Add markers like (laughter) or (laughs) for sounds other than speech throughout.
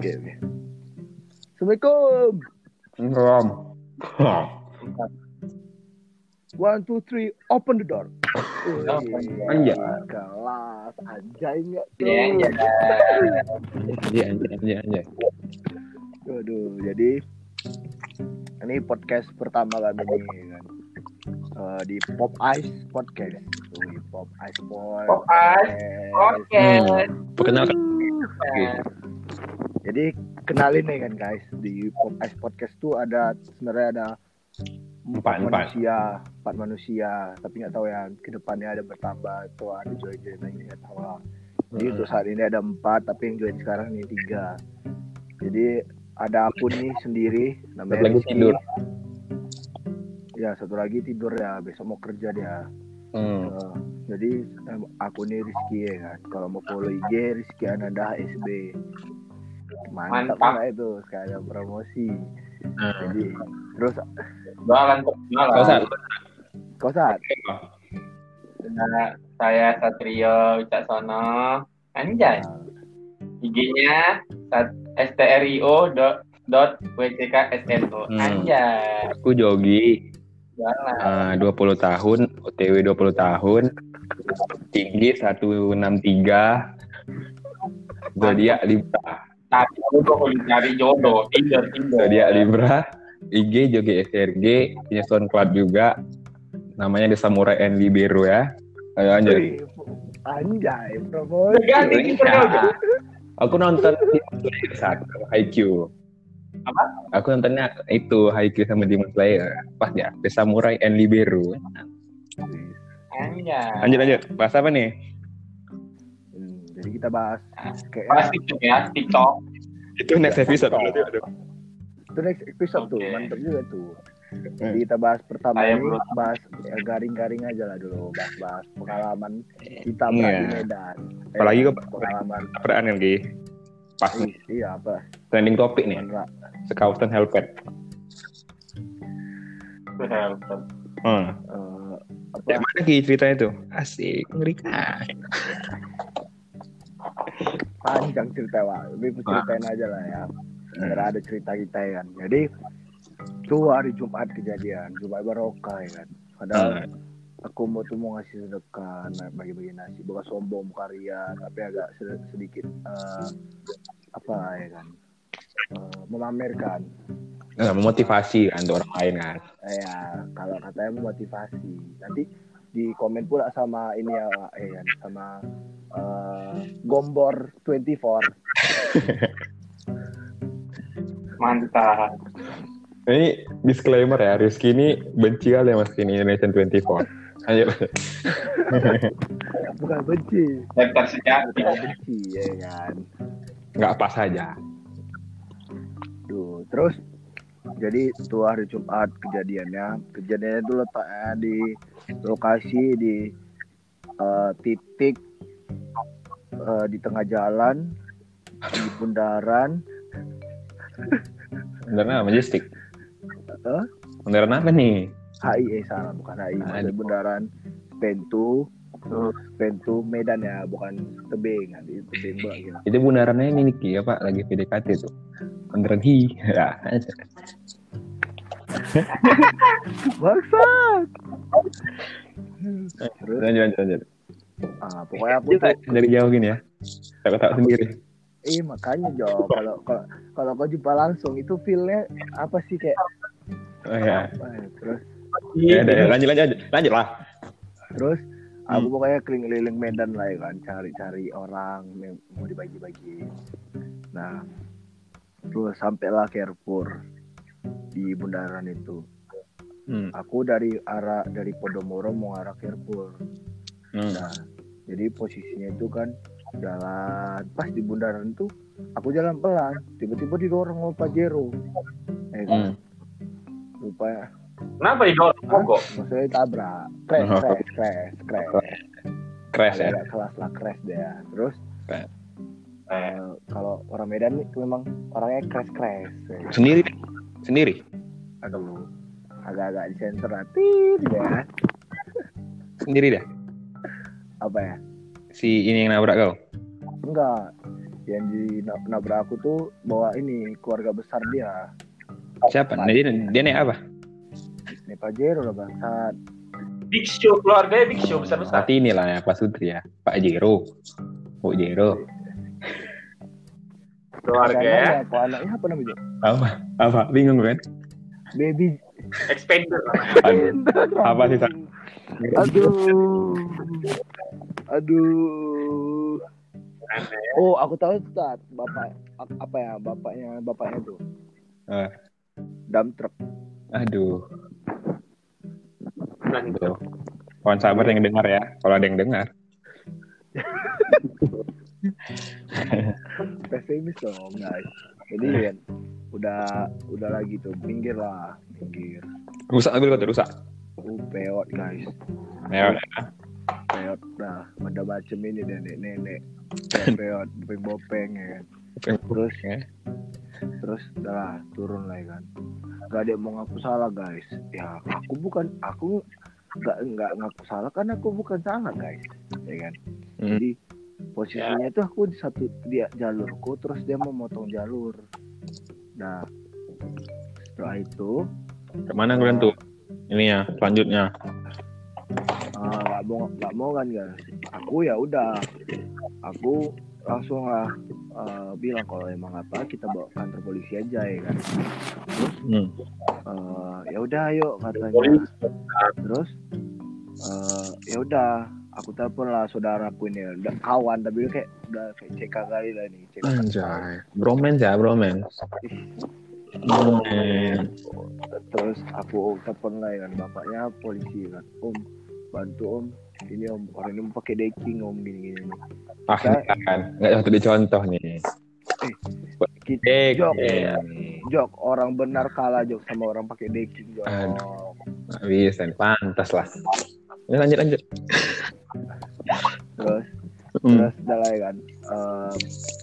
Oke, oke. Assalamualaikum. Rom. One, two, three, open the door. Anjay. Kelas, anjay nggak tuh? Iya, iya. Anjay, anjay, anjay, anjay. Aduh, jadi ini podcast pertama kami nih kan. Eh, di Pop Ice Podcast. Wih, Pop Ice Podcast. Pop Ice Oke. Hmm. Perkenalkan. Oke. Jadi kenalin nih kan guys di Ice Podcast tuh ada sebenarnya ada Empat, empat. manusia, empat manusia, tapi nggak tahu ya ke depannya ada bertambah atau ada join join lagi nggak tahu lah. Jadi Hmm. untuk saat ini ada empat, tapi yang join sekarang ini tiga. Jadi ada aku nih sendiri, namanya Satu lagi Rizky. tidur. Ya satu lagi tidur ya, besok mau kerja dia. Hmm. Eh, jadi aku nih Rizky ya kan. Kalau mau follow IG Rizky Ananda SB. Mantap, Mantap. itu sekalian promosi. Nah. Jadi terus Jualan saat. kau saat Nah, saya Satrio Wicaksono. Anjay. IG-nya sat- strio dot dot wcksno. Hmm. Anjay. Aku Jogi, Jualan. eh, 20 tahun, OTW 20 tahun, tinggi 163, zodiak Libra, Tadi aku tuh cari jodoh, Tinder, Tinder. zodiak Libra, IG Jogi SRG, punya SoundCloud juga, namanya The Samurai and Libero ya. Ayo anjay. Anjay promosi. Ganti. Aku nonton di satu IQ. Apa? Aku nontonnya itu IQ sama Demon Slayer. Pas ya, The Samurai and Libero. Anjay. Lanjut lanjut. Bahas apa nih? Hmm, kita bahas kayaknya Pasti tuh ya, TikTok. Itu next episode berarti. Aduh. itu next episode tuh, Oke. mantap juga tuh. Jadi kita bahas pertama ini bahas ya, garing-garing aja lah dulu, bahas-bahas pengalaman kita Iya. berada di Medan. Eh, Apalagi ke pengalaman peraan lagi. Pas nih, Ih, iya apa? trending topik nih. Enggak. Skautan Helpet. Hmm. Eh, apa? Yang mana Ki ceritanya tuh? Asik, ngerikan. (laughs) panjang cerita pak. Lebih ceritain aja lah ya. Biar ada cerita kita ya kan. Jadi itu hari Jumat kejadian. Jumat barokah ya kan. Padahal aku mau tuh mau ngasih sedekah bagi-bagi nasi. Bukan sombong karya tapi agak sed- sedikit eh, apa ya kan. Eh, memamerkan. Nah, memotivasi kan untuk orang lain kan. Eh, ya kalau katanya memotivasi. Nanti di komen pula sama ini ya eh kan sama eh, Gombor 24 Mantap. Ini disclaimer ya, Rizky ini benci kali ya mas ini Indonesian 24. Ayo. (laughs) bukan benci bukan benci ya kan Nggak pas aja. Duh, terus jadi itu hari Jumat kejadiannya kejadiannya itu letaknya di lokasi di eh, titik eh, di tengah jalan di bundaran Bundaran apa? Majestic. Hah? Bundaran apa nih? HI eh salah bukan HI Ah, maksudnya di- bundaran Pentu Pentu Medan ya bukan tebing nanti gitu. Itu bundarannya ini nih Ki, apa lagi PDKT tuh. Bundaran hi. Ya. (laughs) Bangsat. Terus Lanjut lanjut lanjut. Ah, pokoknya aku tuh dari jauh gini ya. Tak tahu sendiri. Iya makanya Jo kalau kalau kalau kau jumpa langsung itu feelnya apa sih kayak Oh ya. apa ya? terus Ya, udah, ya. lanjut lanjut lanjut. Lanjut lah. terus aku Hmm. pokoknya keliling-keliling Medan lah ya kan cari-cari orang yang mau dibagi-bagi nah terus sampailah Carrefour di bundaran itu Hmm. aku dari arah dari Podomoro mau arah Carrefour Hmm. nah jadi posisinya itu kan jalan. Pas di bundaran itu aku jalan pelan. Tiba-tiba didorong sama Pajero eh kan? Hmm. rupanya Kenapa didorong? Mogok? maksudnya tabrak. Crash (laughs) crash crash crash. Crash ya. Agak kelas lah crash deh terus Eh, eh, kalau orang Medan nih memang orangnya crash crash. Sendiri. Sendiri. aduh agak-agak disensor tit ya Sendiri dah. Apa ya Si ini yang nabrak kau. enggak yang di nabrak aku tuh bawa ini keluarga besar dia Siapa? Nah, dia, dia naik apa? ini Pajero lah bangsat Big Show keluarganya Big Show besar besar. Berarti inilah ya Pak Sutri ya. Pak Jero. Bu Jero. Keluarga ya. Anaknya apa anaknya apa namanya Apa? Apa? Bingung kan? baby Expander. Apa sih? Aduh aduh oh aku tahu tuh Tat. bapak apa ya bapaknya bapaknya tuh Eh, dump truck aduh. Tuh. Kawan sabar yang dengar ya. Kalau ada yang dengar. (laughs) pesimis dong guys jadi kan udah udah lagi tuh minggir lah minggir Rusak mobil kau tuh, rusak. uh peot guys Ya, peot dah ada macam ini nenek nenek (laughs) peot bopeng bopeng ya kan. Terus ya. terus udah lah turun lah ya kan. Gak ada yang mau ngaku salah guys. Ya aku bukan aku nggak nggak ngaku salah karena aku bukan salah guys. Ya kan. Hmm. jadi posisinya tuh aku di satu dia jalurku terus dia mau motong jalur. Nah setelah itu Ke mana kalian tuh? Ini ya, selanjutnya. Nggak mau nggak mau kan guys aku ya udah aku langsung lah eh, bilang kalau emang apa kita bawa kantor polisi aja ya kan Hmm. Eh, ya udah ayo katanya terus eh ya udah aku telepon lah saudaraku ini udah kawan tapi kayak udah kayak CK kali lah nih CK Anjay. Bromance ya. Bromance. terus aku telepon lah ya kan bapaknya polisi kan om bantu om ini om orang ini pakai decking om gini gini nih Ah, kan. Nggak satu dicontoh nih. kita Dek. jok jok orang benar kalah jok sama orang pakai decking jok Aduh. Bisa, nih. pantas lah. Ini lanjut, lanjut. terus Hmm. terus udah lah ya kan Eh,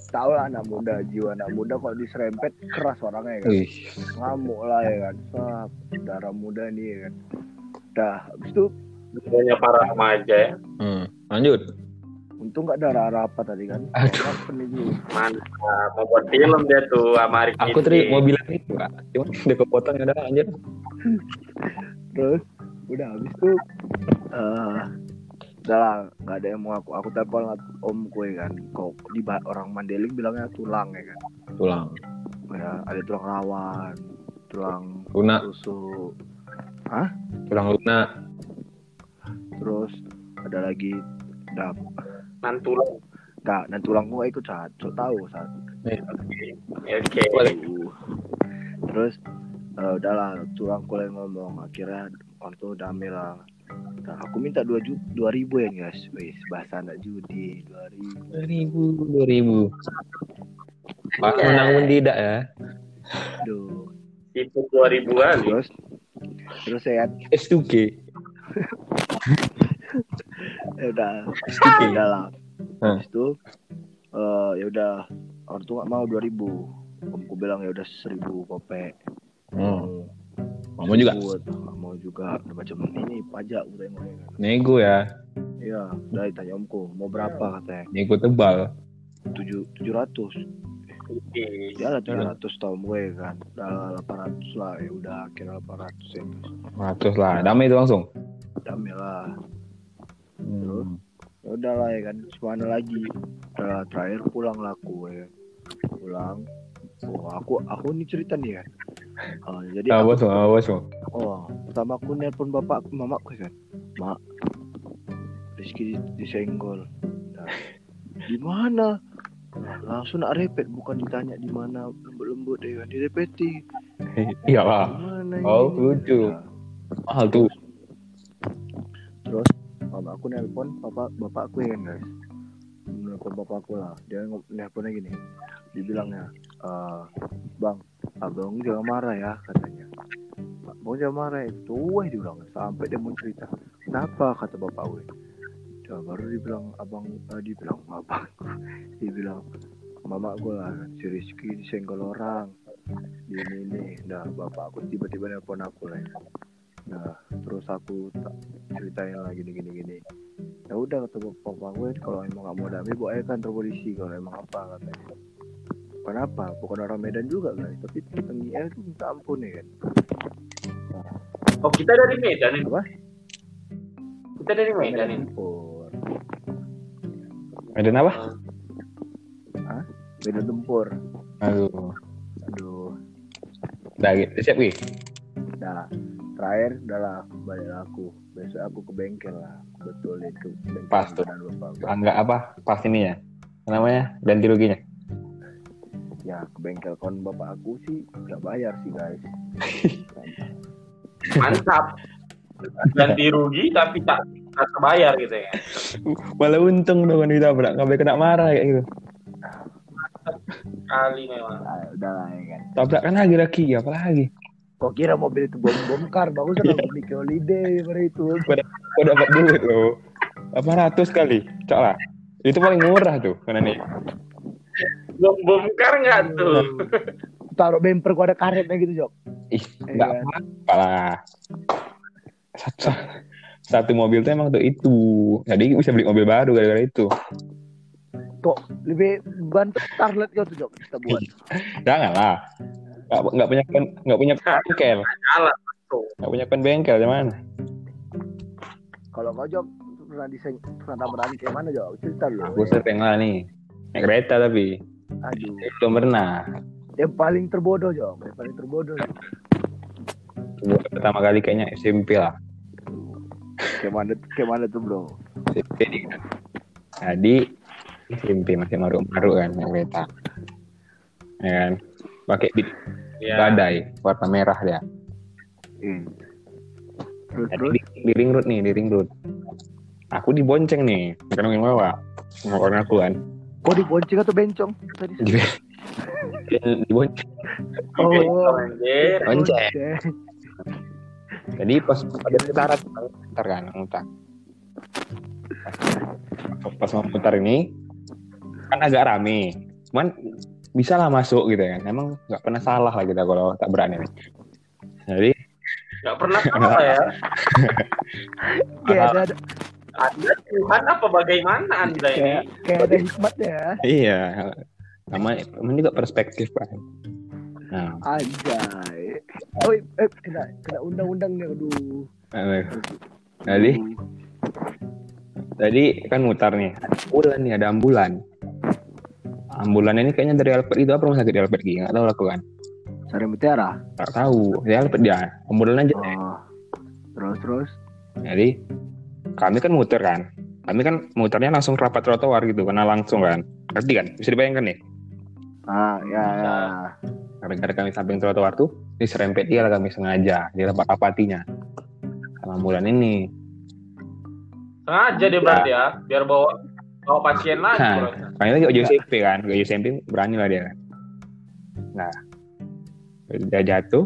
tau lah anak muda jiwa anak muda kalau diserempet keras orangnya ya kan Wih, ngamuk lah ya kan Sap, darah muda nih ya kan dah habis itu Semuanya para remaja ya. hmm. lanjut. untung nggak darah arah apa tadi kan Aduh. Mantap. Mau buat film dia tuh sama Arik Aku tadi mau bilang itu, Kak. Cuma udah (laughs) kepotong ada lanjut. terus udah habis itu eh udah lah nggak ada yang mau aku aku telepon om gue kan kok di orang Mandailing bilangnya tulang ya kan Tulang. ya ada tulang rawan tulang Luna, tusuk tulang Luna. Terus ada lagi dap Nantulang. nggak dan tulang gue ikut satu tahu satu Oke. terus eh, udahlah tulang kuliah ngomong akhirnya waktu damai lah Nah, aku minta dua ju dua ribu ya guys wis bahasa anak judi dua ribu Dua ribu, dua ribu. Pak menang pun tidak ya. Duh. Itu 2000 kali. terus terus saya S2G. Ya udah S2G. udah lah. Hmm. Itu eh ya udah orang tua nggak mau dua ribu. Omku bilang ya udah seribu kopek Hmm. Kamu juga? Mau juga. Udah macam ini pajak gue tengok ya kan nego ya. iya udah ditanya omku mau berapa? katanya. Nego tebal. tujuh tujuh ratus. Ya lah tujuh ratus tahun gue kan. Udah delapan ratus lah. Ya udah kira delapan ratus ya. Ratus lah. Damai itu langsung. damai lah Hmm. ya udah lah ya kan mana lagi? Udah terakhir pulang lah aku ya pulang. Oh aku aku ini cerita nih kan. Oh, jadi Ah, aku, ah, bos. oh pertama aku nelpon bapak mamaku kan. Mak Rizky disenggol. Nah, di mana? Nah, langsung nak repet bukan ditanya di mana lembut-lembut ya kan. Direpeti. (laughs) Iya lah. Oh, lucu. Nah, Mahal tuh. terus mama aku nelpon bapak bapakku ya guys. Nelpon bapakku lah. Dia nelponnya gini. Dibilangnya "Eh, bang abang jangan marah ya katanya. Abang jangan marah ya. Tuh dia bilang. Sampai dia mau cerita. Kenapa? kata bapak gue ya, baru dibilang abang eh, dibilang abang (laughs) dibilang mama gue lah si Rizky disenggol orang. Di ini ini. Nah bapak aku tiba-tiba nelpon aku lah ya. nah terus aku tak ceritain lah gini gini gini ya udah kata bapak gue kalau emang nggak mau damai bawa aja kantor polisi kalau emang apa katanya kenapa bukan orang Medan juga guys tapi tentang IL tuh minta ampun ya kan Oh kita dari Medan ini. Apa? Kita dari Medan ini. tempur Medan apa? Medan tempur Aduh. aduh gitu. Siap, Wi? Nah, terakhir adalah balik aku. Besok aku ke bengkel lah. Betulin ke bengkel Pas tuh. Enggak apa? Pas ini ya. Namanya ganti ruginya. Ya, ke bengkel kon bapak aku sih nggak bayar sih guys. (laughs) Mantap. Ganti rugi tapi tak tak terbayar gitu ya. Malah untung dong kan ditabrak. Nggak boleh kena marah kayak gitu. Kali memang. Nah, udah lah ya kan. Tabrak kan lagi lagi. Apa lagi? Kok kira mobil itu bom bongkar? Bagus lah beli ke holiday itu. Kok dapat duit loh. 800 kali. Cok lah. Itu paling murah tuh. Karena nih. Bom bongkar nggak tuh? Taruh bumper gua ada karetnya gitu, Jok. Ih, Iya nggak kan? apa lah. Satu, satu mobil tuh emang tuh itu. Jadi bisa beli mobil baru gara-gara itu. Kok lebih bantu Starlet kau tuh, Jok, kita buat. Jangan lah. Nggak, nggak punya pen, nggak punya bengkel. Salah tuh. Nggak punya pen bengkel cuman. Kalau kau, Jok, pernah diseng pernah tabrakan kayak mana, Jok? Cerita dulu. Aku sering lah nih. Naik kereta tapi Aduh. belum pernah. Yang paling terbodoh, Jok. Yang paling terbodoh. Pertama kali kayaknya SMP lah. Kayak mana, kayak mana tuh, bro? SMP nih kan. Jadi SMP masih maruk-maruk kan naik kereta. Ya kan. Pakai bit Ya. badai warna merah dia. Hmm. Terus, di, di ring road nih, di ring road. Aku dibonceng nih, bukan yang bawa. Sama orang aku kan. Kok dibonceng atau bencong? Tadi Di, (laughs) dibonceng. Oh. Bonceng. bonceng. Jadi pas ada putaran mutar kan, mutar. Pas mau mutar ini kan agak rame. Cuman bisa lah masuk gitu kan. Emang nggak pernah salah lah kita kalau tak berani. Jadi Nggak pernah (laughs) salah ya. Kayak ada, ada Anda Tuhan apa bagaimana Anda ini? kayak, kayak ada hikmatnya. iya, sama emang juga perspektif kan. Nah, Anjay. Oh, eh, kena kena undang-undangnya aduh. eh, jadi jadi kan mutar nih. Ambulan nih, ada ambulan. Ambulan ini kayaknya dari Alpet itu apa rumah sakit di Alpet Gi? Nggak tahu aku kan. Sari Mutiara. Nggak tahu. Di Alpet dia. Ambulan aja. Oh. Terus terus. Jadi kami kan muter kan. Kami kan muternya langsung rapat trotoar gitu, karena langsung kan. Ngerti kan? Bisa dibayangkan nih. Ah, ya, ya. Gara-gara kami samping trotoar tuh, diserempet dia lah kami sengaja. Di rapat-rapatinya. Sama ambulan ini. Sengaja dia berarti ya, biar bawa bawa pasien lagi. Hah. bro. Kami lagi uji SMP kan. Uji SMP berani lah dia kan. Nah, dia jatuh.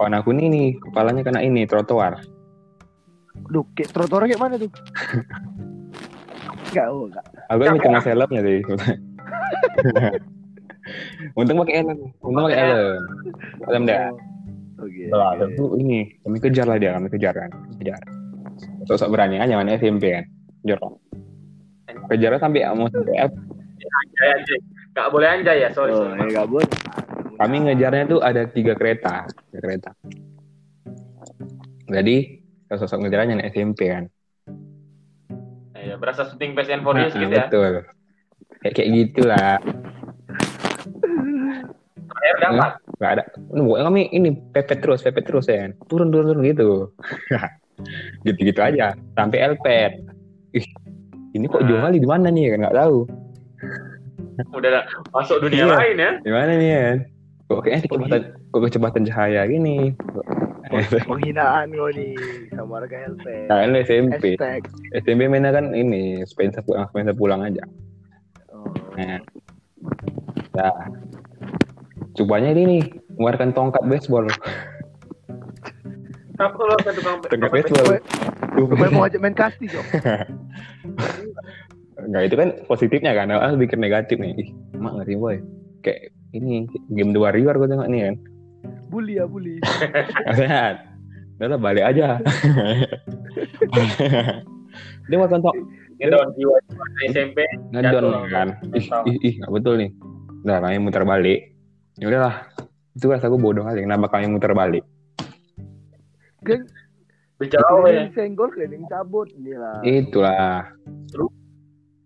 Kawan aku nih, nih kepalanya kena ini, trotoar. Duh, kayak trotoar kayak mana tuh? Enggak, oh, enggak. Aku kan kena helmnya tadi. Untung pakai helm. Untung pakai helm. Helm dia. Oh, Oke. Lah, tentu ini kami kejar lah dia, kami kejar kan, kejar. Sosok berani aja mana SMP kan, kejar. Kejar sampai mau sampai F. Anjay, anjay. Nggak boleh anjay ya, sorry. Oh, sorry. ya enggak boleh. Kami ngejarnya tuh ada tiga kereta, tiga kereta. Jadi sosok ngejarnya anak SMP kan. Ya, berasa syuting Fast and Nah, Furious gitu ya. betul. Kayak kayak gitulah. Air dapat. Gak ada. Ini pokoknya kami ini pepet terus, pepet terus ya kan. Turun, turun, turun gitu. (laughs) Gitu-gitu aja. Sampai Elpet. Ih, ini kok jauh kali di mana nih kan nggak tahu. Udah dah, masuk dunia Iya. lain ya. Di mana nih kan? Kok kayaknya kecepatan, kok kecepatan cahaya gini. (laughs) Penghinaan kau nih sama warga LP. Kalian SMP. Hashtag. SMP mainnya kan ini sepeda pulang, sepeda pulang aja. Oh. Nah, nah. Cobanya ini nih, mengeluarkan tongkat baseball. Apa lo ke tukang Tongkat baseball. Gue mau ajak main kasti, Jok. Enggak, (laughs) itu kan positifnya kan. Ah, bikin negatif nih. Ih, mak ngeri boy. Kayak ini game The Warrior gue tengok nih kan. Bully ya, bully. (laughs) Sehat. Udah lah, balik aja. (laughs) Dia mau contoh Ngedon jiwa SMP. ngedon kan. Ih, ih, ih, nggak betul nih. Udah kami muter balik. Ya udahlah. Itu rasa gue bodoh kali. Kenapa kami muter balik? Kan Berjauh ya. senggol keliling cabut gila. Itulah.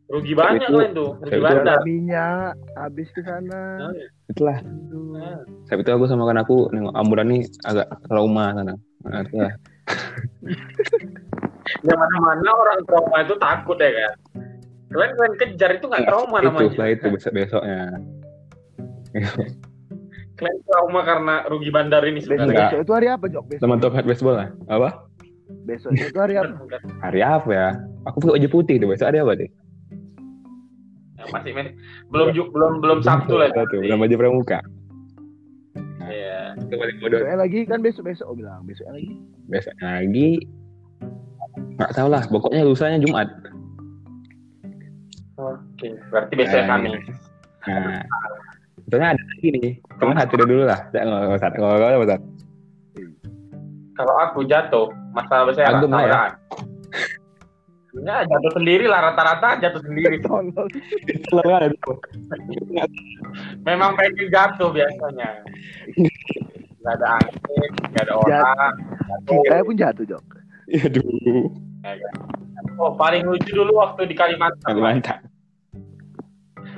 Rugi banyak itu- kalian tuh. Rugi itu bandar. minyak habis ke sana. Itulah. Aduh. Saat itu aku sama kan aku nengok ambulan nih agak trauma sana. Nah, itulah. (laughs) Yang mana-mana orang trauma itu takut ya kan. Kalian kalian kejar itu nggak trauma itu namanya. setelah itu besok besoknya. Kalian trauma karena rugi bandar ini sebenarnya. Besok itu hari apa Jok? Besok, Teman tokat baseball lah. Apa? Besok itu hari apa? Hari apa ya? Aku pakai baju putih tuh. Besok ada apa deh? Ya, masih men- belum ju- belum belum Sabtu lah. Tuh, belum baju pramuka. Iya. Itu paling bodoh. Besoknya lagi kan besok besok oh bilang besoknya lagi. Besoknya lagi nggak tahu lah. Pokoknya lusanya Jumat. Oke. Berarti besoknya Nah, kami. Nah, Betulnya ada lagi nih. Kamu hati dulu lah. Nggak nggak usah. Nggak nggak usah. Kalau aku jatuh, masalah besar Agem lah ya. tabrakan. Ya, jatuh sendiri lah rata-rata jatuh sendiri. Ada tuh. Memang pengen jatuh biasanya. Gak ada angin, gak ada orang. Saya pun jatuh Jok. Aduh. Ya kan? Oh, paling lucu dulu waktu di Kalimantan. Kalimantan.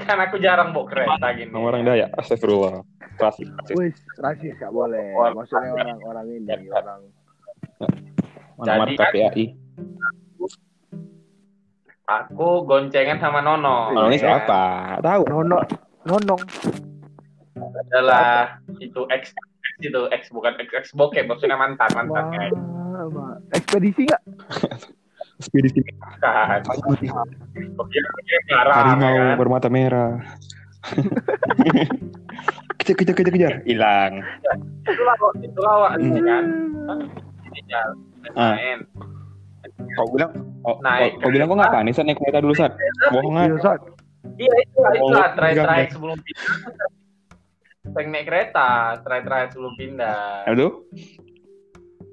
Kan aku jarang bawa kereta gini. Sama orang Dayak. Astagfirullah. Klasik. Wis rasis gak boleh. Maksudnya orang-orang ini orang Jadi markas kan- PAI. Aku goncengan sama Nono. Oh, ini ya siapa? Tahu. nono nonong. Adalah itu ex ex itu ex bukan ex ex bokep maksudnya mantan mantan ya. Wah. ekspedisi nggak? (laughs) Ekspedisi Kan. Clara, harimau kan? bermata merah. (laughs) kejar kejar kejar kejar. Hilang. Itu lawak, itu lawak Hmm. kan. Ah. Kau bilang, oh, Naik kau, kau bilang kau kereta. nih Sat naik kereta dulu Sat? Bohongan. Iya, Sat. Iya itu itu Oh, lah terakhir sebelum pindah. Pengen naik kereta, terakhir terakhir sebelum pindah. Aduh,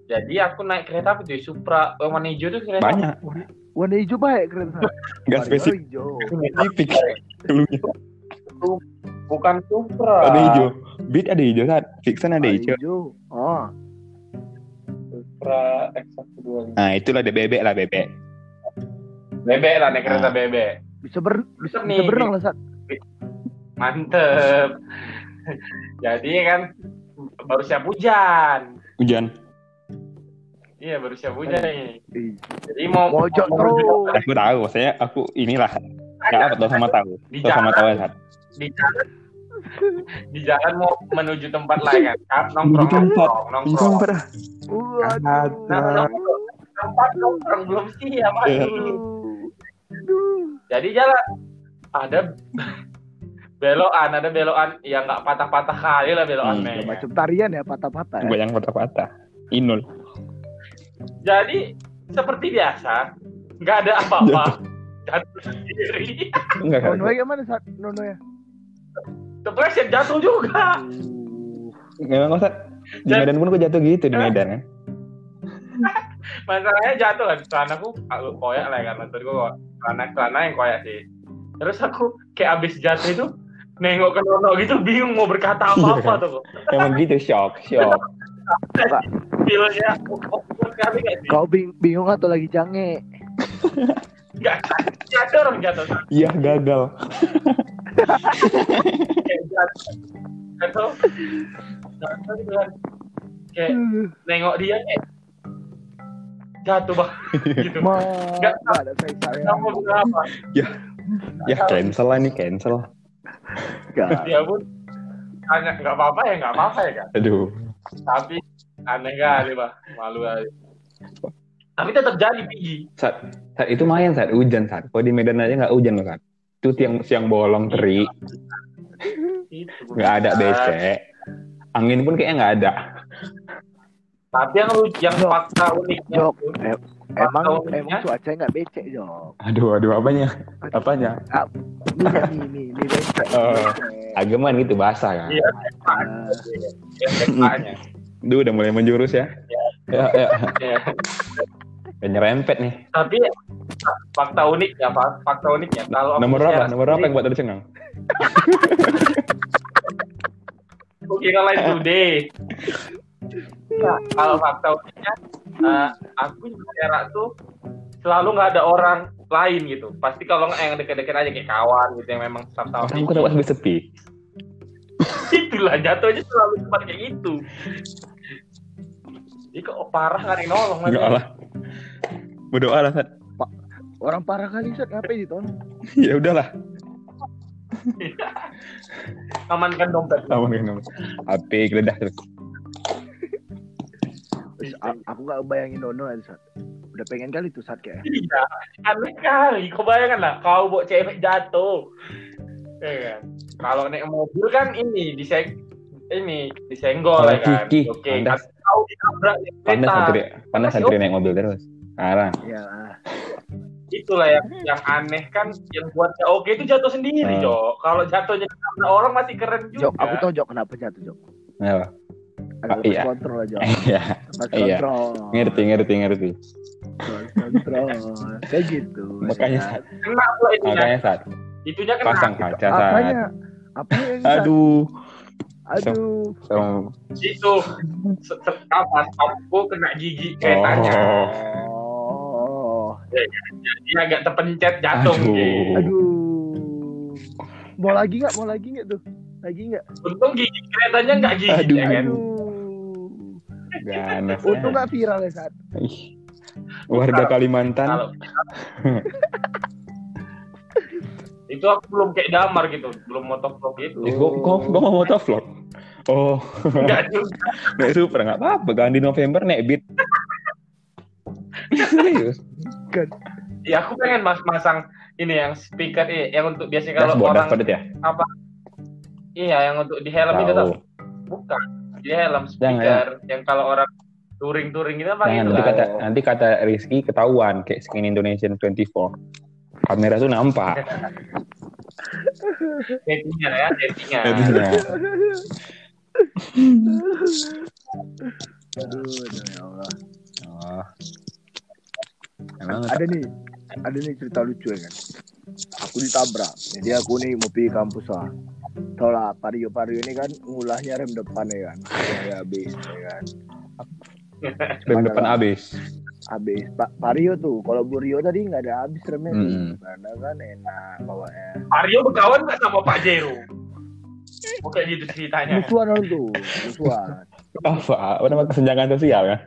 Jadi aku naik kereta apa tuh? Supra, yang warna hijau tuh kereta. banyak. Warna hijau baik. Enggak Warna spesifik. Bukan Supra. Ada hijau. Beat ada hijau Sat. Vixen ada hijau. Supra X125. Nah, itulah bebek lah bebek. Bebek lah naik kereta Ah. bebek. bisa ber bisa, Nih. bisa berenang lah Sat. Mantep. (laughs) Jadi kan baru siap hujan. Hujan. Iya baru siap hujan nih. Ih, Jadi mau Mojok terus. Aku tahu, maksudnya aku inilah. Enggak apa tahu sama tahu. Tahu sama tahu Sat. di jalan di jalan mau menuju tempat lain kan Kan nongkrong tempat. nongkrong nongkrong tempat nongkrong belum siap Iya. aduh. Aduh. jadi jalan ada belokan ada belokan yang nggak patah-patah kali lah belokannya Hmm, ya. Macam tarian ya patah-patah. Ya. Banyak patah-patah. Inul. jadi seperti biasa nggak ada apa-apa jatuh sendiri Enggak kan? Nono ya mana Sat? Nono ya. Kepleset jatuh juga Uh, Memang Sat. Di Dan- Medan pun kok jatuh gitu di Medan kan. masalahnya jatuh kan celanaku aku koyak lah kan maksud gua celana celana yang koyak sih terus aku kayak abis jatuh itu nengok ke Nono gitu bingung mau berkata apa apa Iya. tuh Emang gitu shock, shock. Kau bing bingung atau lagi jange? Nggak jatuh orang jatuh Iya gagal. kayak jatuh jatuh gitu kan kayak nengok dia kayak jatuh bang gitu nggak ada saya sayang. kamu bilang apa Ya cancel lah nih cancel. Nggak. dia pun hanya nggak apa-apa ya nggak apa-apa ya kan Aduh. tapi aneh kali bah malu kali tapi tetap jadi pigi Saat, saat itu main saat hujan saat. Kalau di Medan aja nggak hujan loh saat. Itu tiang siang bolong terik, Itu, (laughs) nggak ada BC. Angin pun kayaknya nggak ada. tapi yang lu yang Jok. fakta uniknya Jok, fakta emang uniknya, emang cuaca nggak becek Jok. Aduh, aduh apanya? Apanya? Ini ya, nih nih nih becek. Becek. Agaman gitu bahasa kan. iya Ah. Duh, udah mulai menjurus ya. Ya, ya. Ya. Udah nyerempet nih. tapi fakta uniknya Pak. fakta uniknya kalau aku Nomor berapa? Nomor berapa yang buat tadi cengang? (laughs) kira lain today Nah, kalau fakta uniknya eh, aku siaran tuh selalu nggak ada orang lain gitu pasti kalau nggak yang deket-deket aja kayak kawan gitu yang memang sama-sama kok dapat sampai sepi. itulah jatuhnya selalu tempat kayak gitu Ih kok parah nggak ada yang nolong. Enggak lah. Berdoa lah, Sat. Orang parah kali Sat, ngapain ditolong? (laughs) Ya udahlah. (laughs) Amankan dompet. Sama dengan HP geledah terus. A- aku gak bayangin Dono aja Sat. Udah pengen kali tuh Sat kayak. Iya, aneh kali. Kau bayangkan lah, kau bawa cewek jatuh. Ya kan? Kalau naik mobil kan ini diseng ini disenggol ya kan. Oke, kan ditabrak ya, Panas kereta. santri, panas santri naik mobil terus. Sekarang. Ya lah. Itulah yang yang aneh kan yang buat oke itu jatuh sendiri, Hmm. Jok. Kalau jatuhnya ketabrak orang masih keren juga. Jok, aku tau Jok kenapa jatuh Jok. Apa? Agak Ah, iya. kontrol aja. (laughs) Iya, Iya. kontrol. ngerti, ngerti, ngerti. Kontrol. Kayak gitu. Makanya Sat. Kena pula itunya. Makanya saat Itunya kena. pasang kaca saat. Apanya? Apanya? Sat? Aduh, Aduh. Itu apa? Aku kena gigi keretanya. Oh. Dia agak terpencet jatuh. Aduh. Aduh. Mau lagi nggak? Mau lagi nggak tuh? Lagi nggak? Untung gigi keretanya nggak gigi Aduh. ya kan. Aduh. ganas. Untung ya. nggak viral ya saat. Ih. Warga Kalimantan. Kalau itu aku belum kayak damar gitu, belum motovlog gitu. Eh, kok kok kok mau motovlog? Oh, Enggak juga. (laughs) naik super nggak apa-apa. Ganti November naik beat. Serius? Ya aku pengen mas masang ini yang speaker eh, yang untuk biasanya kalau Dashboard, orang dashboard ya? iya yang untuk di helm itu tuh bukan di helm speaker yang kalau orang touring-touring gitu apa Jangan gitu nanti lah. kata nanti kata Rizky ketahuan kayak skin Indonesian 24. Kamera tuh nampak. (laughs) Settingnya ya, settingnya. Jadinya. (laughs) Aduh, aduh, ya Allah. Oh. Emang Ada nih, ada nih cerita lucu ya kan. Aku ditabrak. Jadi aku nih mau pergi kampus lah. Tau lah, Vario-Vario ini kan ngulahnya rem depan ya kan. Ya habis ya kan. rem depan habis. Habis. Pak Vario tuh, kalau Burio tadi nggak ada habis remnya tuh. Mm-mm. Karena kan enak bawanya. Aryo berkawan nggak sama Pak Jero? Bukan gitu ceritanya. Musuhan orang tuh, musuhan. Apa? Apa nama kesenjangan sosial kan?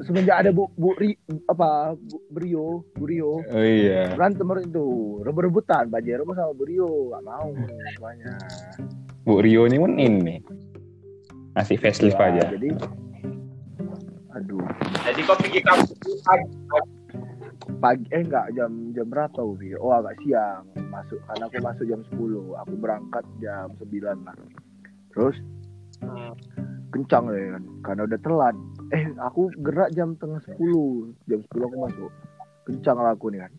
Semenjak ada Bu, Bu Ri, apa Bu, Brio, Burio, Oh iya. berantem itu, rebut-rebutan. Pajero sama Burio, nggak mau semuanya. Bu Rio ini pun ini. Masih facelift Ya, aja. Jadi, aduh, Jadi kau pergi kampus pagi. pagi eh enggak jam jam berapa Ubi? Oh agak siang masuk karena aku masuk jam 10 aku berangkat jam 9 lah terus Hmm. kencang ya kan karena udah telat eh aku gerak jam tengah 10 jam 10 aku masuk kencang lah aku nih kan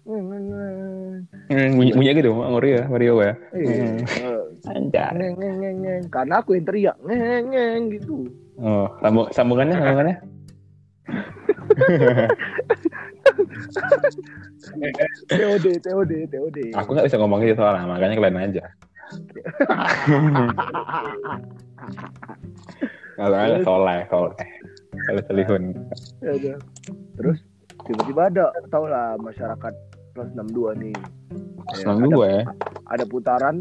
Hmm, bunyi bunyi gitu, ngori ya, Mario ya. eh, eh, Anjay. ngeng, ngeng. karena aku yang teriak ngeng ngeng gitu Oh, sambung, sambungannya, sambungannya. TOD TOD TOD Aku nggak bisa ngomong gitu soalnya, makanya kalian aja. (laughs) Kalau ada soleh, soleh. Soleh telihun. Ya udah. Terus tiba-tiba ada tau lah masyarakat plus 62 nih. Ya, Senang ada, gue ya. ada putaran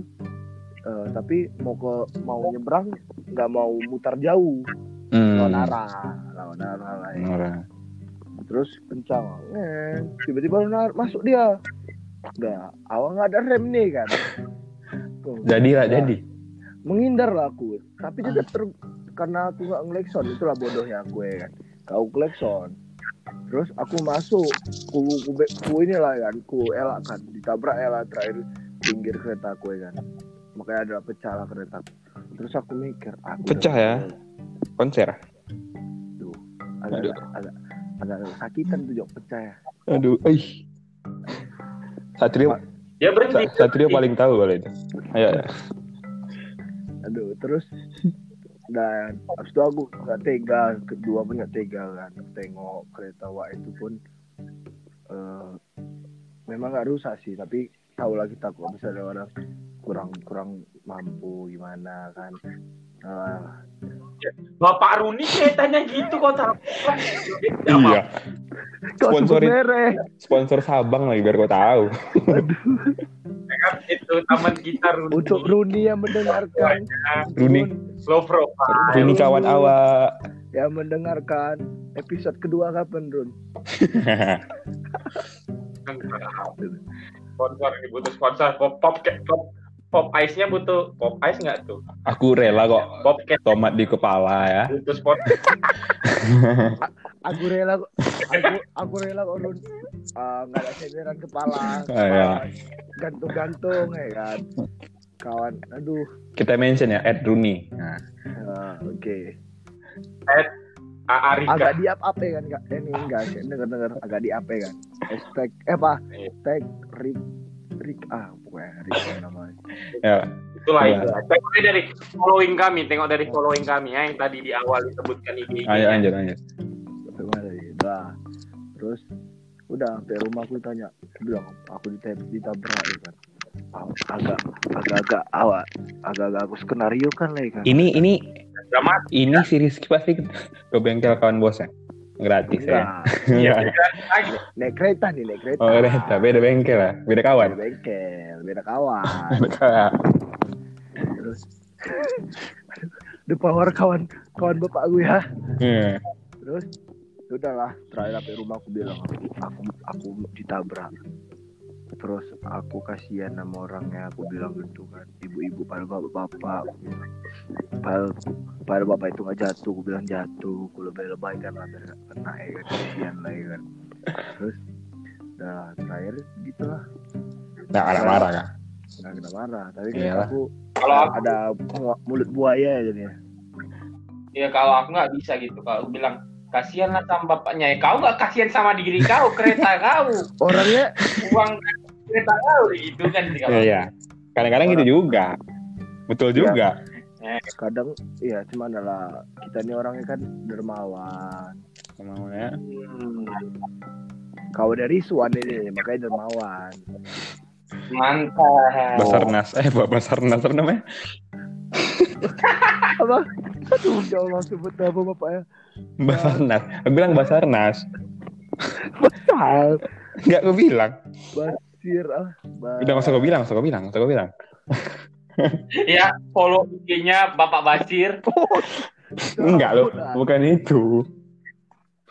eh, tapi mau ke mau nyebrang nggak mau mutar jauh lawan Hmm. arah lawan arah ya. Terus kencang tiba-tiba masuk dia nggak awal nggak ada rem nih kan Tuh. Jadi lah, jadi. menghindar lah aku tapi dia ter- karena aku nggak ngelekson itulah bodohnya gue kan kau klekson terus aku masuk ku ku, ku, ku ini lah kan ku elak kan ditabrak elak terakhir pinggir kereta aku ya kan makanya ada pecah lah kereta terus aku mikir aku Pecah ya? Konser. agak Aduh. agak agak sakitan tuh jok pecah ya Aduh, ih. Satrio, Dia berhenti. Sa- Satrio paling tahu kalau itu. Ayo, ayo. aduh terus dan habis itu aku nggak tega kedua pun nggak tega kan tengok kereta wak itu pun eh, memang nggak rusak sih tapi tahu lah kita kok bisa ada orang kurang kurang mampu gimana kan Ah, Bapak Runi ceritanya gitu kok tak. Iya. merek Sponsor Sabang lagi biar kau tahu. kan itu taman kita Runi. untuk Runi yang mendengarkan Runi. Low profile. Ini kawan awak. yang mendengarkan episode kedua kapan Run (laughs) Sponsor ini butuh sponsor pop pop pop pop ice nya butuh pop ice nggak tuh? Aku rela kok Pop tomat di kepala ya. butuh sponsor. (laughs) aku rela kok aku aku rela kok Run Ah, nggak ada senderan kepala Ah, ya. gantung-gantung ya kan kawan aduh Kita mention ya Ed Rooney. Nah, Ah, oke A- Arika. agak di up up ya kan Kak? ini enggak sih denger denger agak di up ya kan hashtag eh apa Iya. hashtag Rick Rick ah pokoknya Rick apa namanya ya. Itulah Iya. itu. Tengok dari following kami, tengok dari following kami ya yang tadi di awal disebutkan IG. Ayo lanjut lanjut. Gimana sih? Nah, terus udah sampai rumah aku tanya, bilang aku ditab ditabrak ya kan. Agak agak-agak awak agak-agak aku skenario kan lah ya kan. Ini ini Drama. ini si Rizky pasti ke bengkel kawan bosnya. Gratis ya. Nah, Iya. Iya. naik kereta nih, naik kereta. Oh, kereta beda bengkel lah, beda kawan. Beda bengkel, beda kawan. (laughs) Beda kawan. terus the power kawan kawan bapak gue ya. Iya. Terus ya udahlah, terakhir sampai rumah aku bilang aku aku, aku ditabrak. Terus aku kasihan sama orangnya, aku bilang gitu kan, ibu-ibu pada bapak-bapak, pada, pada bapak itu nggak jatuh, aku bilang jatuh, aku lebay-lebay kan lah biar nggak kena ya kan, kasihan lah ya kan. Terus, udah terakhir gitulah, Nah, anak marah kan. nggak kena marah, tapi kan aku Kalau aku, ada mu- mulut buaya jadinya. ya kalau aku nggak bisa gitu. Kalau aku bilang kasihan lah sama bapaknya. Ya, kau nggak kasihan sama diri kau, kereta kau, Orangnya uang kereta kau gitu kan. sih Kalau Iya. Kadang-kadang gitu juga. Betul juga. kadang, iya cuman adalah kita ini orangnya kan dermawan. Namanya. Hmm, Kau dari Suwan ini, makanya dermawan. mantap. Basarnas. Eh, Pak Basarnas apa namanya? (laughs) Apa? Aduh, ya Allah sebut nama bapaknya. Basarnas. Aku bilang Basarnas. Basal. Enggak aku bilang. Basir ah. Ba- Udah usah gue bilang, usah gue bilang, usah gue bilang. (laughs) Ya, follow IG-nya Bapak Basir. (laughs) Enggak loh, bukan itu.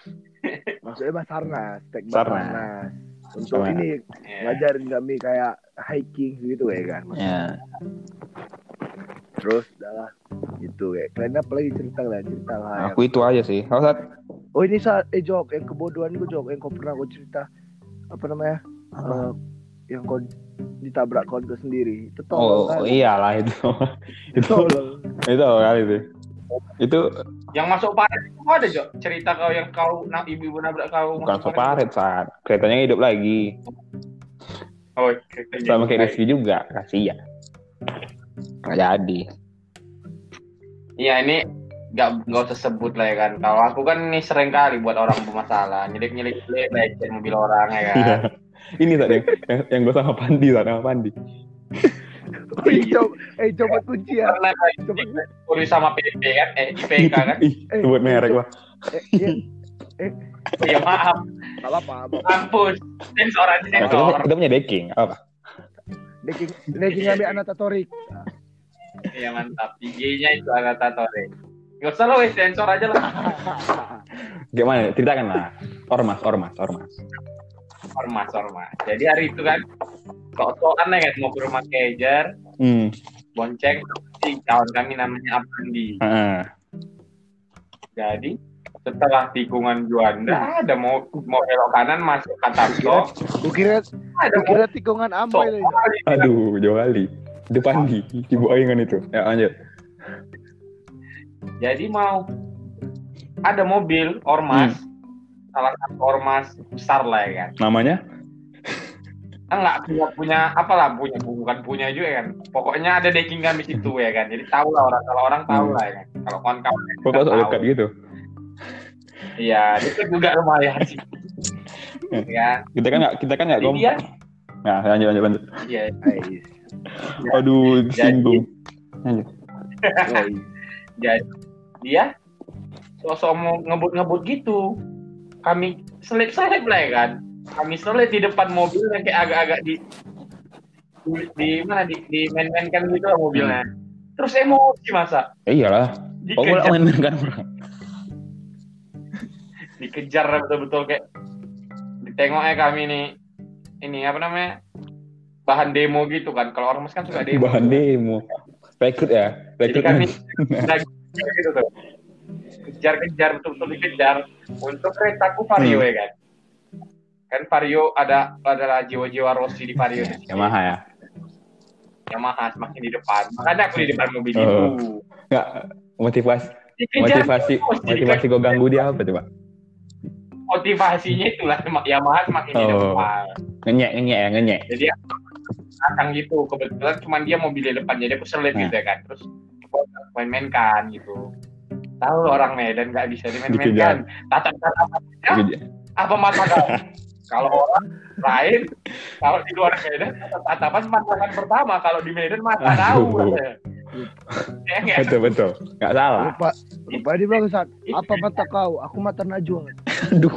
(laughs) Maksudnya Basarnas, tag Basarnas. Basarnas. Untuk Sama. ini Ya. ngajarin kami kayak hiking gitu ya kan. Ya. Terus udah lah gitu ya. Kalian apa lagi cerita lah, cerita lah. yang- Aku itu aja sih. Kalau saat Oh ini saat eh Jok, yang kebodohan gue Jok, yang kau pernah kau cerita apa namanya? Eh, yang kau ditabrak kawan kau sendiri. Itu tolol Oh, kan? iyalah itu. itu Tolol. (laughs) itu kali itu. Itu Yang masuk paret itu ada, Jok? Cerita kau yang kau, nah, ibu-ibu nabrak kau. bukan masuk separet saat keretanya hidup lagi. Oh, kereta Sama kayak Rizky juga, kasihan. Nggak jadi. Iya, ini nggak nggak usah sebut lah ya kan. Kalau aku kan ini sering kali buat orang bermasalah, nyelip nyelip nyelip lecet mobil orang ya kan. Ini tadi yang, yang, yang gue sama Pandi, sama Pandi. (laughs) Oh, iya. Eh coba kunci ya. Coba. polisi sama PP kan, eh IPK kan. Eh, sebut merek lah. Eh, iya, Oh, ya maaf, nggak apa-apa. mampus. Sensor aja Nah, kita, sensor. punya- kita punya decking, apa? Deking, deking ngambil anatatorik. Iya mantap. IG-nya itu Agatatory. Gak usah lah, wes sensor aja lah. (laughs) Gimana? Ceritakan lah. Ormas, ormas, ormas. Ormas, ormas. Jadi hari itu kan, sok-sokan ya kan, mau ke rumah kejar, Hmm. bonceng si kawan kami namanya Abandi. Heeh. Jadi setelah tikungan Juanda ada mau mau belok kanan masuk Katarso, Gue kira, ada gue kira tikungan ambai lagi. Aduh, jauh kali. Itu Pandi, ibu Aingan itu. Ya, lanjut. Jadi mau ada mobil ormas, salah satu ormas besar lah ya kan. Namanya? Kan nggak punya punya apalah punya bukan punya juga kan. Pokoknya ada decking kami situ ya kan. Jadi tahu lah orang kalau orang tahu Hmm. lah ya kan. Kalau kawan-kawan Kok kok sok dekat gitu? Iya, itu juga lumayan sih. ya. Kita kan nggak kita kan nggak Jadi kom dia Nah, lanjut lanjut lanjut. Iya. Ais. (laughs) Aduh, singgung. Lanjut. (laughs) Jadi dia sosok mau ngebut-ngebut gitu. Kami selip-selip lah ya kan. Kami selip di depan mobil yang kayak agak-agak di di, di mana di, di main-mainkan gitu lah mobilnya. Terus emosi masa Eh, iyalah. Oh, boleh dikejar, kan (laughs) betul-betul kayak ditengoknya kami nih ini apa namanya bahan demo gitu kan. Kalau orang mas kan suka (laughs) demo. Bahan demo. Rekrut ya? Rekrut kami (laughs) kan? gitu tuh. Kejar-kejar betul-betul dikejar untuk keretaku Vario Hmm. ya kan. Kan Vario ada adalah jiwa-jiwa Rossi di Vario. Yamaha ya? Yamaha semakin di depan. Makanya aku di depan mobil Oh. itu. Enggak, motivasi motivasi motivasi kan gue ganggu dia apa coba? motivasinya itulah Yamaha semakin di Oh. depan. Ngenyek, ngenyek ya, ngenyek. Jadi belakang gitu. Kebetulan cuma dia mobil di depan jadi aku selit Nah. gitu ya kan. Terus main-mainkan gitu. Tahu orang Medan nggak bisa dimain-mainkan. Tatap-tatapan Gitu. apa mata kau? kalau orang lain, kalau di luar Medan, tatapan pandangan pertama. Kalau di Medan mata tahu. Ya nggak? Betul betul. Enggak salah. Lupa, lupa dia bangsat. Apa mata kau? Aku mata Najwa. Aduh.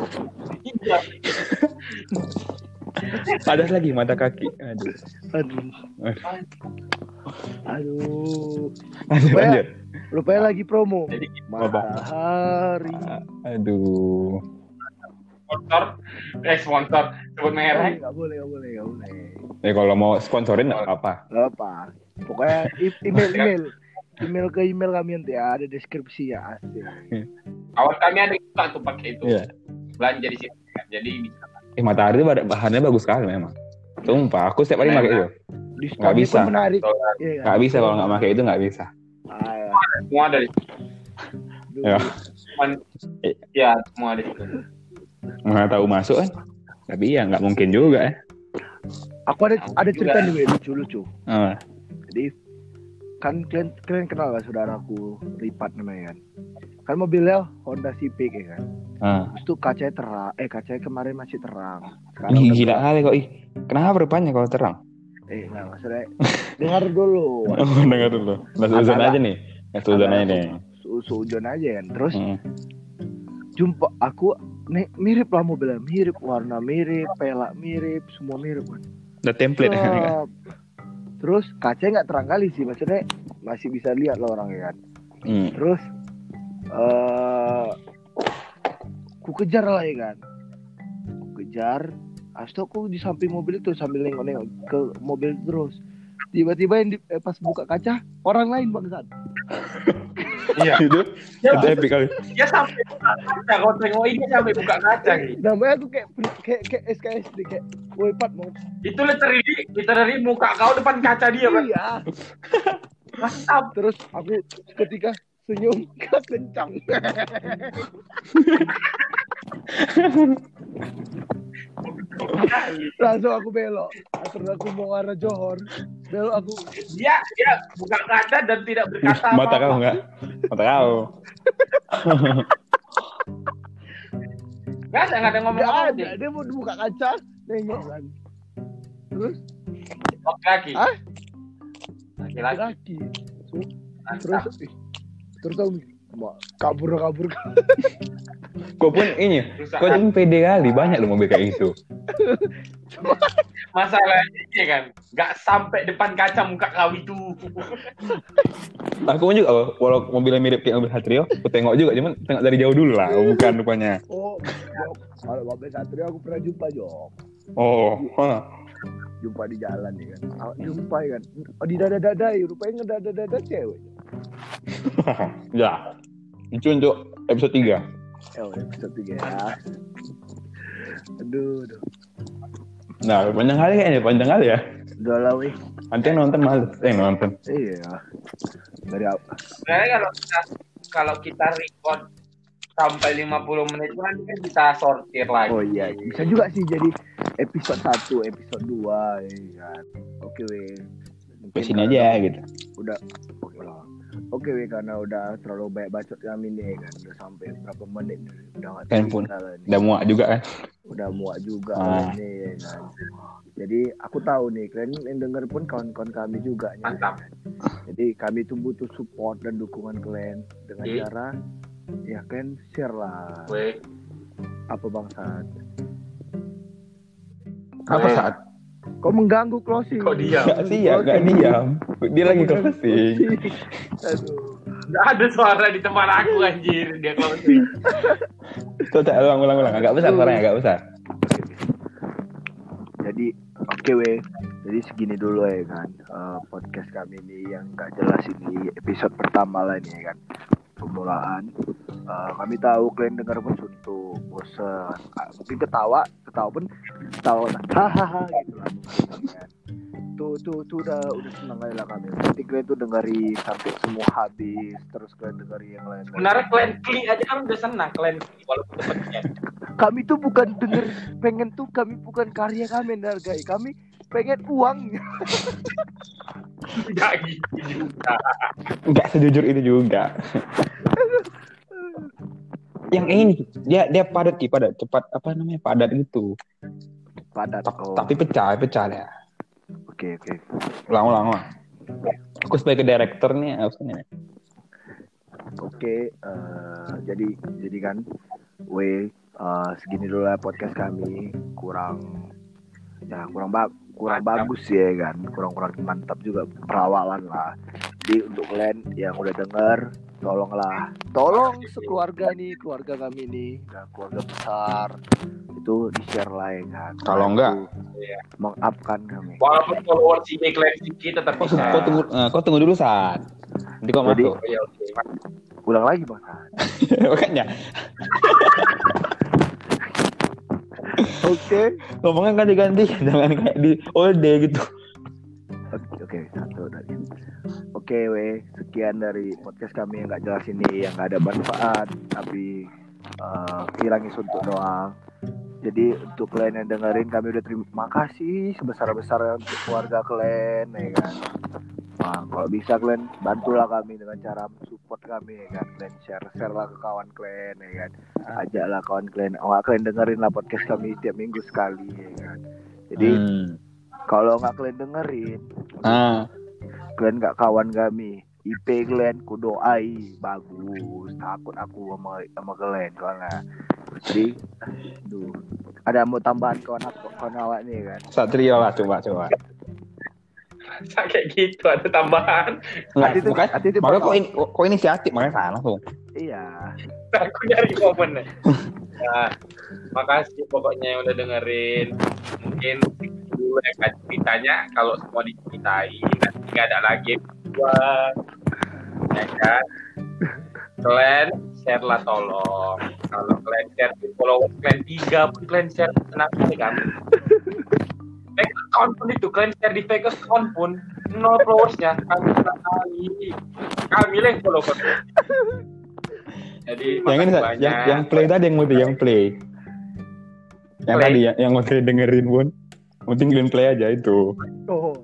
Ada lagi mata kaki. Aduh. Aduh. Aduh. Lanjut, Lupa ya? lanjut. Lupanya lagi promo. Jadi Matahari. Aduh. sponsor, eh sponsor, sebut Eh, merek. Nggak boleh, nggak boleh, nggak boleh. Ya kalau mau sponsorin enggak apa-apa. Nggak apa. Pokoknya email, (laughs) email. Email ke email kami nanti ya, ada deskripsi ya. Asik. Kawan kami ada yang tuh pakai itu. Iya. Belanja di sini. Jadi bisa. Eh matahari itu bahan- bahannya bagus sekali memang. Sumpah, aku setiap hari pakai itu. Nggak bisa. menarik. Iya? Nggak bisa kalau nggak pakai itu nggak bisa. Ah, Semua dari. Ya. ya semua situ. Nggak tahu masuk kan. Tapi ya nggak mungkin juga ya. Aku ada ada cerita Juga. nih Wei, lucu-lucu. Ah, Jadi kan kalian kalian kenal lah saudaraku Ripat namanya kan. Kan mobilnya Honda Civic ya kan. ah. Tuh kacanya terang, eh kacanya kemarin masih terang. Sekarang Ih, gila kali kok. Ih, kenapa rupanya kalau terang? Eh, nggak maksudnya dengar dulu. (laughs) Oh, dengar dulu. Nah, suzon aja nih. Nah, suzon aja nih. Su- Sujon aja kan. Terus Hmm. jumpa aku nih mirip lah mobilnya, mirip warna mirip, pelak mirip, semua mirip kan. Udah template. Terus- (laughs) Terus kacanya nggak terang kali sih, maksudnya masih bisa lihat lah orang ya kan. Hmm. Terus eh ku kejar lah ya kan. Ku kejar. Asto aku di samping mobil itu sambil nengok-nengok ke mobil terus. Tiba-tiba yang di- eh, pas buka kaca orang lain bangsat. Iya. (laughs) itu Ya, epic kali. dia sampai buka kaca. Kau tengok ini sampai buka kaca (laughs) gitu. Namanya aku kayak kayak kayak SKSD kayak woi Pat mau Itu literally, literally muka kau depan kaca dia kan. iya. Mantap. Terus aku seketika senyum kencang. Langsung aku belok. Terus aku mau arah Johor. Belok aku Dia dia buka kaca dan tidak berkata Mata apa-apa. kau enggak? Mata kau. Nggak ada, nggak ada ngomong apa ada. Dia mau buka kaca, nengok kan. Terus Laki-laki. Hah? Laki-laki. Terus terus aku "Mak, kabur kabur Kau (laughs) pun ini. Kau pun pede kali banyak loh mobil kayak gitu. masalahnya ini kan nggak sampai depan kaca muka kau itu Aku pun juga oh, walau mobilnya mirip kayak mobil Satrio, aku tengok juga cuman tengok dari jauh dulu lah, bukan rupanya. Oh, kalau Bapak Satrio aku pernah jumpa Jok. Oh, hah. Jumpa di jalan ya kan. Jumpa ya kan. Oh, di dada-dada ya, rupanya ngedada-dada cewek. (laughs) ya. Itu untuk episode 3. Eh, oh, episode 3 ya. Aduh, aduh. Nah, panjang kali kayaknya, panjang kali ya. Udah lah, weh. Nanti yang nonton males, eh nonton. Iya. Dari apa? sebenarnya kalau kita kalau kita record sampai 50 menit nanti kan kita sortir lagi Oh iya, bisa juga sih jadi episode 1, episode 2 ya kan. Oke, weh. Mungkin Ke sini aja gitu. Udah oke lah. Oke, weh karena udah terlalu banyak bacot kami nih kan. Udah sampai berapa menit nih. Udah Handphone. nih. Udah muak juga kan. udah muak juga Ah. ini ya kan. Jadi aku tahu nih kalian yang denger pun kawan-kawan kami juga Mantap. kan. Jadi kami tuh butuh support dan dukungan kalian dengan Oke. cara ya kalian share lah Weh, apa bangsat. Apa Eh. saat? Kau mengganggu closing. Kok diam? Gak ya, gak diam. Dia lagi closing. Aduh. Nggak ada suara di tempat aku anjir dia closing. Coba ulang, ulang, ulang. Agak besar suaranya, agak besar. Jadi oke weh. Jadi segini dulu ya kan eh, podcast kami ini yang gak jelas ini episode pertama lah ini ya kan permulaan. Eh, kami tahu kalian dengar pun suntuk, bosan, Ah, mungkin ketawa, ketawa pun ketawa (laughs) hahaha gitu lah. kan. Tuh tuh tuh udah udah seneng aja lah kami. Nanti kalian tuh dengeri sampai semua habis, terus kalian dengeri yang lain. Sebenarnya klan kli aja kan udah senang klan kli walaupun kami tuh bukan denger pengen tuh kami bukan karya kami yang dihargai kami pengen uang (laughs) Enggak gitu juga. Enggak sejujur itu juga. Yang ini dia dia padat Ki, padat cepat apa namanya padat gitu. padat Ta- oh. Tapi pecah, pecah ya. oke oke Ulang, ulang, ulang. Aku sebagai director nih harusnya. oke eh, jadi jadi kan we eh, segini dulu lah podcast kami kurang ya kurang bag kurang Mantap. bagus ya kan kurang kurang mantap juga perawalan lah jadi untuk kalian yang udah denger tolonglah tolong sekeluarga nih keluarga kami nih dan keluarga besar itu di share lah ya kan Kalau enggak, Iya. mengupkan kami Walaupun followers ini klan sedikit tetap Kau, bisa. kau tunggu, eh, kau tunggu dulu saat. Nanti kau masuk. Oh, iya, oke. ulang lagi bang (laughs) Makanya oke ngomongnya ganti-ganti, jangan kayak di all day gitu. Oke, oke, satu tadi. Oke, we, sekian dari podcast kami yang nggak jelas ini, yang nggak ada manfaat, tapi uh, hilangin suntuk doang. Jadi untuk kalian yang dengerin, kami udah terima kasih sebesar-besarnya untuk keluarga kalian, ya kan. Kalau bisa kalian bantulah kami dengan cara support kami, ya kan. Kalian share, share lah ke kawan kalian, ya kan. Ajaklah kawan kalian, oh, kalian dengerin lah podcast kami tiap minggu sekali, ya kan. Jadi Hmm. kalau nggak kalian dengerin, Ah, kalian nggak kawan kami IP kalian ku doai bagus takut aku sama sama kalian soalnya jadi aduh ada mau tambahan kawan aku kawan awak nih kan Satrio lah coba coba. (laughs) Masa kayak gitu ada tambahan. Hati itu- hati itu makanya kok, ini, kok, kok inisiatif makanya salah tuh. iya Aku nyari momen nih. Nah, makasih pokoknya yang udah dengerin. Mungkin dulu ya kan ceritanya kalau semua diceritain nanti nggak ada lagi gua ya kan kalian share lah tolong kalau kalian share di followers kalian tiga pun kalian share tenang aja kan fake account pun itu kalian share di fake account pun nol followersnya kami senang kali kami yang follow jadi Yang ini yang, yang play tadi yang multi yang play. Yang Play. tadi yang, yang multi dengerin pun. Penting kalian play aja itu. oh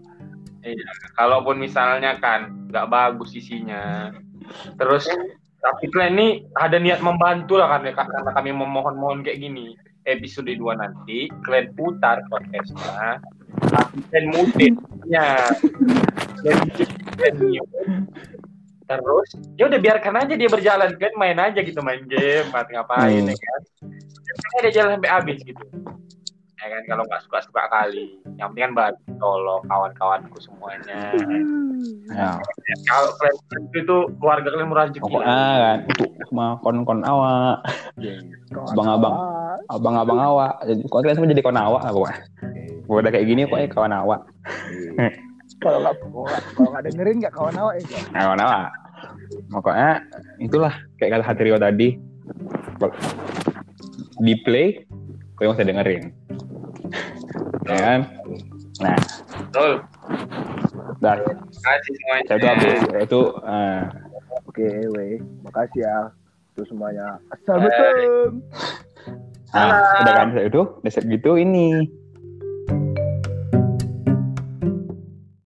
Iya, kalaupun misalnya kan nggak bagus isinya, terus tapi kalian ini ada niat membantu lah kan karena kami memohon-mohon kayak gini. Episode 2 nanti kalian putar podcastnya, dan kalian mute. Terus ya udah biarkan aja dia berjalan kan main aja gitu main game atau ngapain Hmm. ya kan. Biarkan dia jalan sampai habis gitu. Ya kan kalau nggak suka suka kali. Yang penting kan bantu tolong kawan-kawanku semuanya. Ya. Kalau kalian itu keluarga kalian murah rezeki. Pokoknya kan untuk sama kon-kon awak, kawan Abang-abang. awak. abang-abang awak. Jadi kalian semua jadi kawan awak lah pokoknya. Kalau udah kayak gini kok ya kawan awak. Iya. kalau nggak kalau nggak dengerin nggak kawan awak ya? Kawan awak. Pokoknya itulah kayak kata Hatrio tadi. Di play, kalian usah dengerin. Ya kan? Nah, Betul. dah. Terima kasih semuanya. Saya itu habis. Saya itu eh, oke we makasih ya untuk semuanya. Assalamualaikum. Ah, udah kan? Saya itu, udah set gitu ini